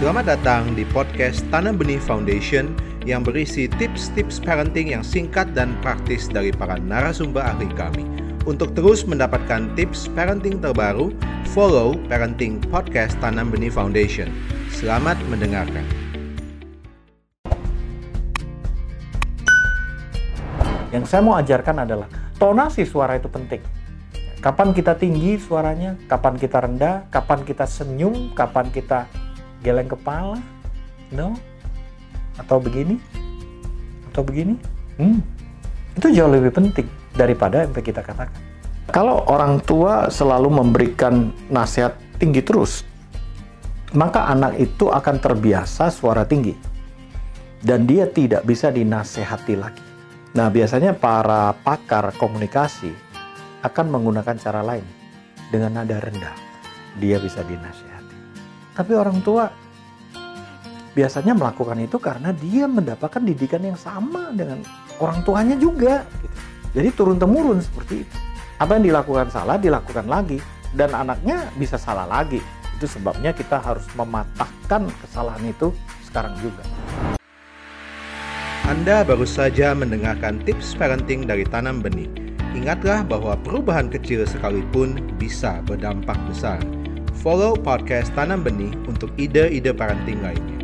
Selamat datang di podcast Tanam Benih Foundation yang berisi tips-tips parenting yang singkat dan praktis dari para narasumber ahli kami. Untuk terus mendapatkan tips parenting terbaru, follow Parenting Podcast Tanam Benih Foundation. Selamat mendengarkan. Yang saya mau ajarkan adalah tonasi suara itu penting. Kapan kita tinggi suaranya, kapan kita rendah, kapan kita senyum, kapan kita geleng kepala, no? Atau begini? Atau begini? Hmm. Itu jauh lebih penting daripada yang kita katakan. Kalau orang tua selalu memberikan nasihat tinggi terus, maka anak itu akan terbiasa suara tinggi. Dan dia tidak bisa dinasehati lagi. Nah, biasanya para pakar komunikasi akan menggunakan cara lain dengan nada rendah. Dia bisa dinasehati. Tapi orang tua biasanya melakukan itu karena dia mendapatkan didikan yang sama dengan orang tuanya juga. Gitu. Jadi turun temurun seperti itu. Apa yang dilakukan salah dilakukan lagi dan anaknya bisa salah lagi. Itu sebabnya kita harus mematahkan kesalahan itu sekarang juga. Anda baru saja mendengarkan tips parenting dari Tanam Benih. Ingatlah bahwa perubahan kecil sekalipun bisa berdampak besar. Follow podcast Tanam Benih untuk ide-ide parenting lainnya.